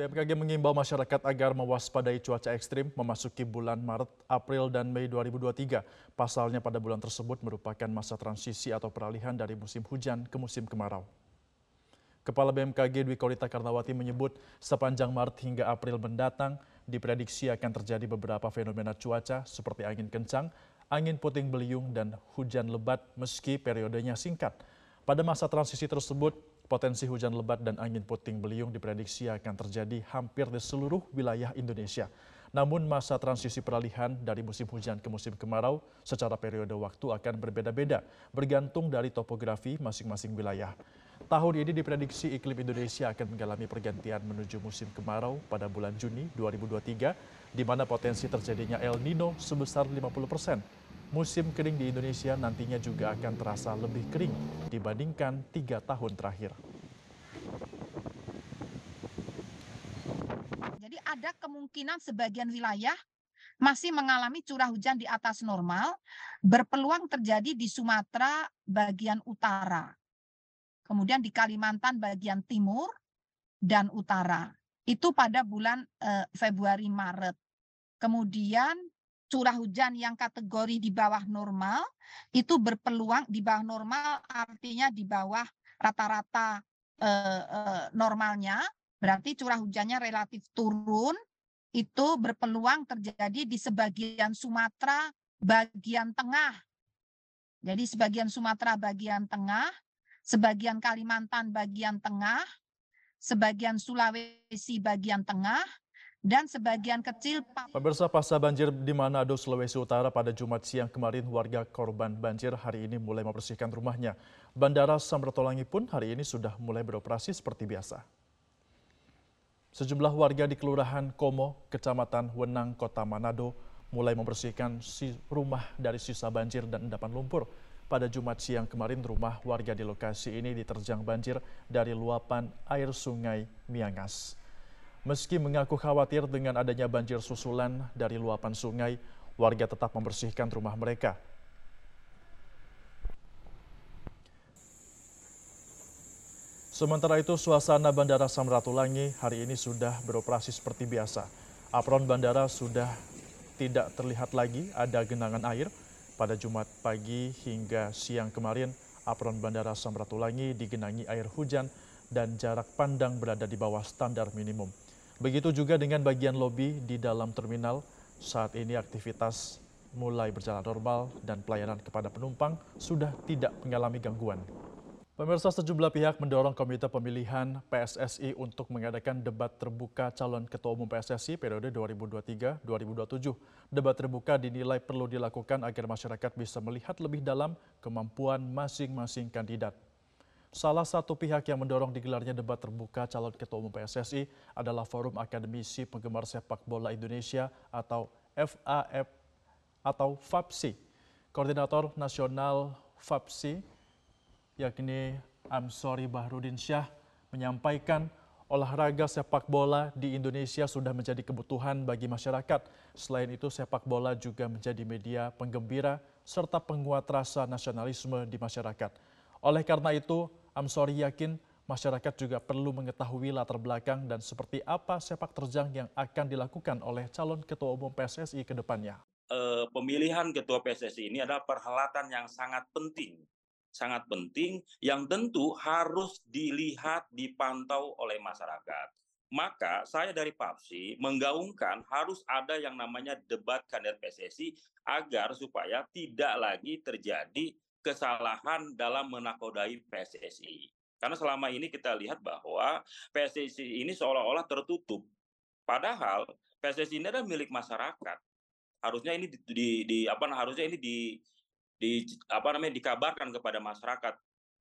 BMKG mengimbau masyarakat agar mewaspadai cuaca ekstrim memasuki bulan Maret, April, dan Mei 2023. Pasalnya pada bulan tersebut merupakan masa transisi atau peralihan dari musim hujan ke musim kemarau. Kepala BMKG Dwi Korita Karnawati menyebut sepanjang Maret hingga April mendatang diprediksi akan terjadi beberapa fenomena cuaca seperti angin kencang, angin puting beliung, dan hujan lebat meski periodenya singkat. Pada masa transisi tersebut, Potensi hujan lebat dan angin puting beliung diprediksi akan terjadi hampir di seluruh wilayah Indonesia. Namun masa transisi peralihan dari musim hujan ke musim kemarau secara periode waktu akan berbeda-beda, bergantung dari topografi masing-masing wilayah. Tahun ini diprediksi iklim Indonesia akan mengalami pergantian menuju musim kemarau pada bulan Juni 2023, di mana potensi terjadinya El Nino sebesar 50 persen musim kering di Indonesia nantinya juga akan terasa lebih kering dibandingkan tiga tahun terakhir. Jadi ada kemungkinan sebagian wilayah masih mengalami curah hujan di atas normal, berpeluang terjadi di Sumatera bagian utara, kemudian di Kalimantan bagian timur dan utara. Itu pada bulan eh, Februari Maret. Kemudian curah hujan yang kategori di bawah normal itu berpeluang di bawah normal artinya di bawah rata-rata eh, eh, normalnya berarti curah hujannya relatif turun itu berpeluang terjadi di sebagian Sumatera bagian tengah. Jadi sebagian Sumatera bagian tengah, sebagian Kalimantan bagian tengah, sebagian Sulawesi bagian tengah, dan sebagian kecil Pemirsa pasca banjir di Manado, Sulawesi Utara pada Jumat siang kemarin warga korban banjir hari ini mulai membersihkan rumahnya. Bandara Samratulangi pun hari ini sudah mulai beroperasi seperti biasa. Sejumlah warga di Kelurahan Komo, Kecamatan Wenang, Kota Manado mulai membersihkan si rumah dari sisa banjir dan endapan lumpur. Pada Jumat siang kemarin rumah warga di lokasi ini diterjang banjir dari luapan air sungai Miangas. Meski mengaku khawatir dengan adanya banjir susulan dari luapan sungai, warga tetap membersihkan rumah mereka. Sementara itu, suasana Bandara Samratulangi hari ini sudah beroperasi seperti biasa. Apron bandara sudah tidak terlihat lagi ada genangan air. Pada Jumat pagi hingga siang kemarin, apron Bandara Samratulangi digenangi air hujan dan jarak pandang berada di bawah standar minimum. Begitu juga dengan bagian lobi di dalam terminal. Saat ini aktivitas mulai berjalan normal dan pelayanan kepada penumpang sudah tidak mengalami gangguan. Pemirsa sejumlah pihak mendorong Komite Pemilihan PSSI untuk mengadakan debat terbuka calon Ketua Umum PSSI periode 2023-2027. Debat terbuka dinilai perlu dilakukan agar masyarakat bisa melihat lebih dalam kemampuan masing-masing kandidat. Salah satu pihak yang mendorong digelarnya debat terbuka calon ketua umum PSSI adalah Forum Akademisi Penggemar Sepak Bola Indonesia atau FAF atau FAPSI. Koordinator Nasional FAPSI yakni Amsori Bahrudin Syah menyampaikan olahraga sepak bola di Indonesia sudah menjadi kebutuhan bagi masyarakat. Selain itu, sepak bola juga menjadi media penggembira serta penguat rasa nasionalisme di masyarakat. Oleh karena itu, Amsori yakin masyarakat juga perlu mengetahui latar belakang dan seperti apa sepak terjang yang akan dilakukan oleh calon ketua umum PSSI ke depannya. Uh, pemilihan ketua PSSI ini adalah perhelatan yang sangat penting, sangat penting yang tentu harus dilihat, dipantau oleh masyarakat. Maka saya dari PAPSI menggaungkan harus ada yang namanya debat kandidat PSSI agar supaya tidak lagi terjadi kesalahan dalam menakodai PSSI. Karena selama ini kita lihat bahwa PSSI ini seolah-olah tertutup. Padahal PSSI ini adalah milik masyarakat. Harusnya ini di, di, di apa harusnya ini di di apa namanya dikabarkan kepada masyarakat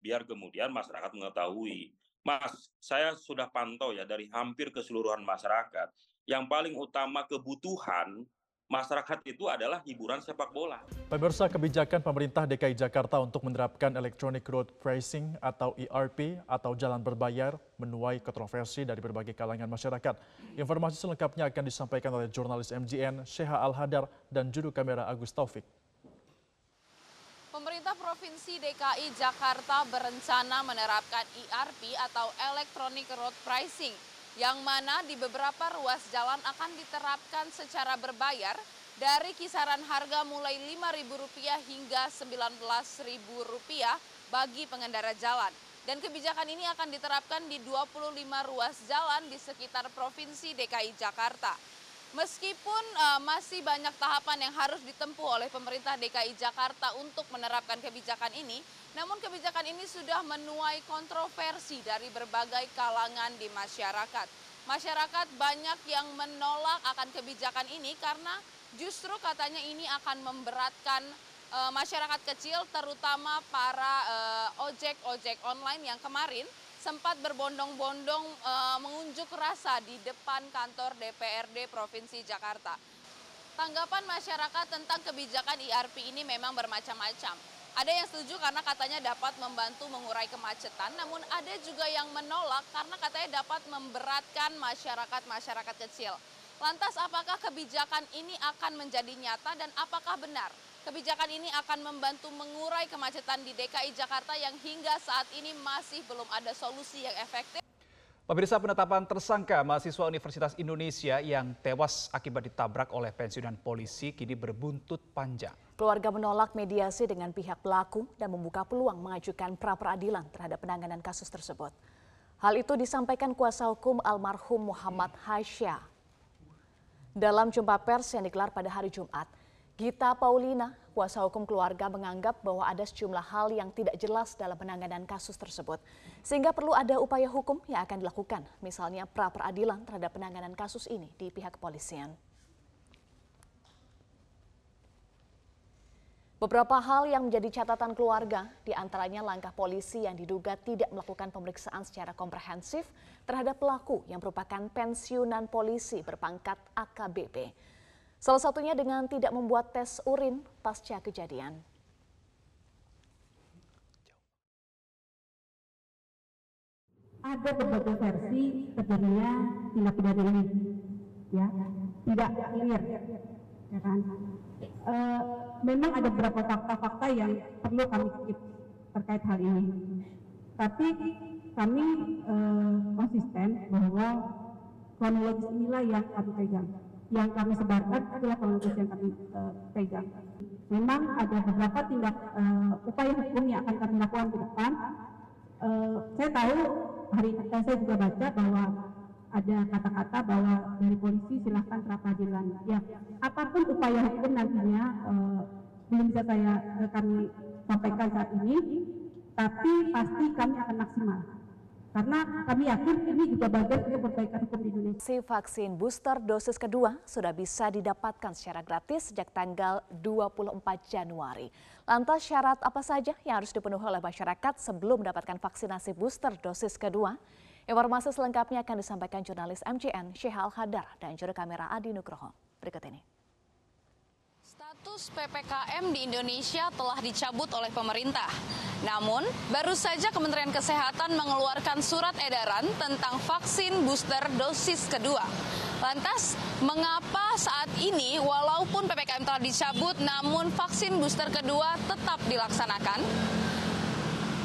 biar kemudian masyarakat mengetahui. Mas, saya sudah pantau ya dari hampir keseluruhan masyarakat. Yang paling utama kebutuhan masyarakat itu adalah hiburan sepak bola. Pemirsa kebijakan pemerintah DKI Jakarta untuk menerapkan Electronic Road Pricing atau ERP atau jalan berbayar menuai kontroversi dari berbagai kalangan masyarakat. Informasi selengkapnya akan disampaikan oleh jurnalis MGN Syekha Al-Hadar dan juru kamera Agus Taufik. Pemerintah Provinsi DKI Jakarta berencana menerapkan ERP atau Electronic Road Pricing yang mana di beberapa ruas jalan akan diterapkan secara berbayar dari kisaran harga mulai Rp5.000 hingga Rp19.000 bagi pengendara jalan. Dan kebijakan ini akan diterapkan di 25 ruas jalan di sekitar Provinsi DKI Jakarta. Meskipun uh, masih banyak tahapan yang harus ditempuh oleh pemerintah DKI Jakarta untuk menerapkan kebijakan ini, namun kebijakan ini sudah menuai kontroversi dari berbagai kalangan di masyarakat. Masyarakat banyak yang menolak akan kebijakan ini karena justru katanya ini akan memberatkan e, masyarakat kecil terutama para ojek-ojek e, online yang kemarin sempat berbondong-bondong e, mengunjuk rasa di depan kantor DPRD Provinsi Jakarta. Tanggapan masyarakat tentang kebijakan IRP ini memang bermacam-macam. Ada yang setuju karena katanya dapat membantu mengurai kemacetan, namun ada juga yang menolak karena katanya dapat memberatkan masyarakat-masyarakat kecil. Lantas apakah kebijakan ini akan menjadi nyata dan apakah benar kebijakan ini akan membantu mengurai kemacetan di DKI Jakarta yang hingga saat ini masih belum ada solusi yang efektif? Pemirsa penetapan tersangka mahasiswa Universitas Indonesia yang tewas akibat ditabrak oleh pensiunan polisi kini berbuntut panjang. Keluarga menolak mediasi dengan pihak pelaku dan membuka peluang mengajukan pra peradilan terhadap penanganan kasus tersebut. Hal itu disampaikan kuasa hukum almarhum Muhammad Hasyah dalam jumpa pers yang digelar pada hari Jumat, Gita Paulina, kuasa hukum keluarga menganggap bahwa ada sejumlah hal yang tidak jelas dalam penanganan kasus tersebut. Sehingga perlu ada upaya hukum yang akan dilakukan, misalnya pra peradilan terhadap penanganan kasus ini di pihak kepolisian. Beberapa hal yang menjadi catatan keluarga, di antaranya langkah polisi yang diduga tidak melakukan pemeriksaan secara komprehensif terhadap pelaku yang merupakan pensiunan polisi berpangkat AKBP. Salah satunya dengan tidak membuat tes urin pasca kejadian. Ada berbagai versi terjadinya tindak pidana ini, ya tidak clear, ya kan? uh, memang ada beberapa fakta-fakta yang perlu kami keep terkait hal ini. Tapi kami uh, konsisten bahwa kronologis inilah yang kami pegang. Yang kami sebarkan adalah kronologis yang kami uh, pegang. Memang ada beberapa tindak uh, upaya hukum yang akan kami lakukan ke depan. Uh, saya tahu hari saya juga baca bahwa ada kata-kata bahwa dari polisi silahkan pra peradilan. Ya, apa pun upaya hukum nantinya uh, belum bisa saya uh, kami sampaikan saat ini, tapi pasti kami akan maksimal. Karena kami yakin ini juga bagian untuk perbaikan hukum Indonesia. Si vaksin booster dosis kedua sudah bisa didapatkan secara gratis sejak tanggal 24 Januari. Lantas syarat apa saja yang harus dipenuhi oleh masyarakat sebelum mendapatkan vaksinasi booster dosis kedua? Informasi selengkapnya akan disampaikan jurnalis MCN Syehal Hadar dan juru kamera Adi Nugroho. Berikut ini. Status PPKM di Indonesia telah dicabut oleh pemerintah. Namun, baru saja Kementerian Kesehatan mengeluarkan surat edaran tentang vaksin booster dosis kedua. Lantas, mengapa saat ini walaupun PPKM telah dicabut namun vaksin booster kedua tetap dilaksanakan?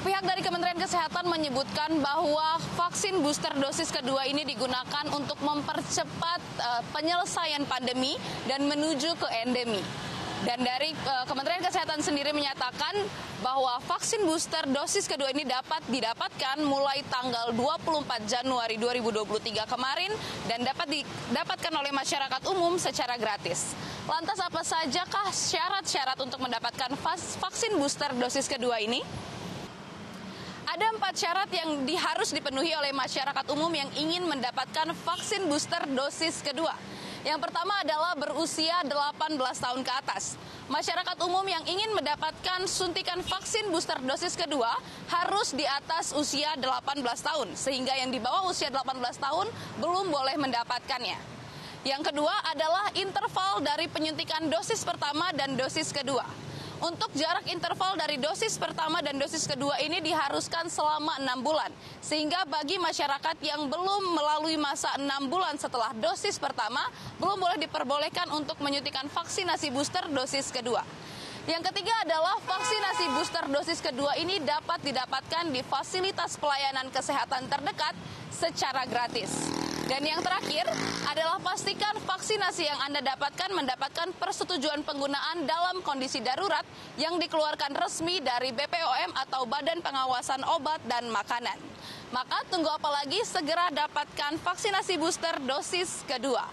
Pihak dari Kementerian Kesehatan menyebutkan bahwa vaksin booster dosis kedua ini digunakan untuk mempercepat uh, penyelesaian pandemi dan menuju ke endemi. Dan dari uh, Kementerian Kesehatan sendiri menyatakan bahwa vaksin booster dosis kedua ini dapat didapatkan mulai tanggal 24 Januari 2023 kemarin dan dapat didapatkan oleh masyarakat umum secara gratis. Lantas apa sajakah syarat-syarat untuk mendapatkan vaksin booster dosis kedua ini? Ada empat syarat yang harus dipenuhi oleh masyarakat umum yang ingin mendapatkan vaksin booster dosis kedua. Yang pertama adalah berusia 18 tahun ke atas. Masyarakat umum yang ingin mendapatkan suntikan vaksin booster dosis kedua harus di atas usia 18 tahun, sehingga yang di bawah usia 18 tahun belum boleh mendapatkannya. Yang kedua adalah interval dari penyuntikan dosis pertama dan dosis kedua. Untuk jarak interval dari dosis pertama dan dosis kedua ini diharuskan selama enam bulan. Sehingga bagi masyarakat yang belum melalui masa enam bulan setelah dosis pertama, belum boleh diperbolehkan untuk menyuntikan vaksinasi booster dosis kedua. Yang ketiga adalah vaksinasi booster dosis kedua ini dapat didapatkan di fasilitas pelayanan kesehatan terdekat secara gratis. Dan yang terakhir adalah pastikan vaksinasi yang Anda dapatkan mendapatkan persetujuan penggunaan dalam kondisi darurat yang dikeluarkan resmi dari BPOM atau Badan Pengawasan Obat dan Makanan. Maka tunggu apa lagi segera dapatkan vaksinasi booster dosis kedua.